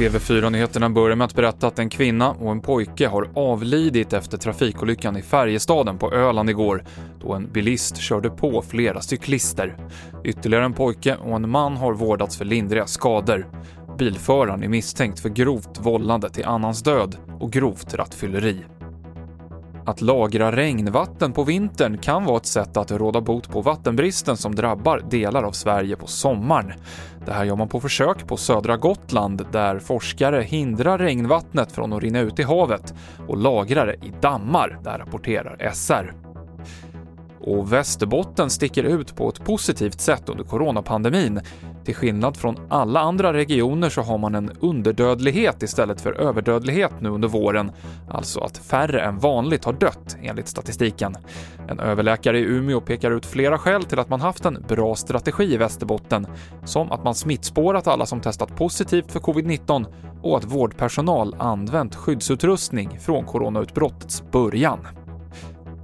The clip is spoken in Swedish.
TV4-nyheterna börjar med att berätta att en kvinna och en pojke har avlidit efter trafikolyckan i Färjestaden på Öland igår, då en bilist körde på flera cyklister. Ytterligare en pojke och en man har vårdats för lindriga skador. Bilföraren är misstänkt för grovt vållande till annans död och grovt rattfylleri. Att lagra regnvatten på vintern kan vara ett sätt att råda bot på vattenbristen som drabbar delar av Sverige på sommaren. Det här gör man på försök på södra Gotland där forskare hindrar regnvattnet från att rinna ut i havet och lagrar det i dammar, där rapporterar SR. Och Västerbotten sticker ut på ett positivt sätt under coronapandemin. Till skillnad från alla andra regioner så har man en underdödlighet istället för överdödlighet nu under våren, alltså att färre än vanligt har dött enligt statistiken. En överläkare i Umeå pekar ut flera skäl till att man haft en bra strategi i Västerbotten, som att man smittspårat alla som testat positivt för covid-19 och att vårdpersonal använt skyddsutrustning från coronautbrottets början.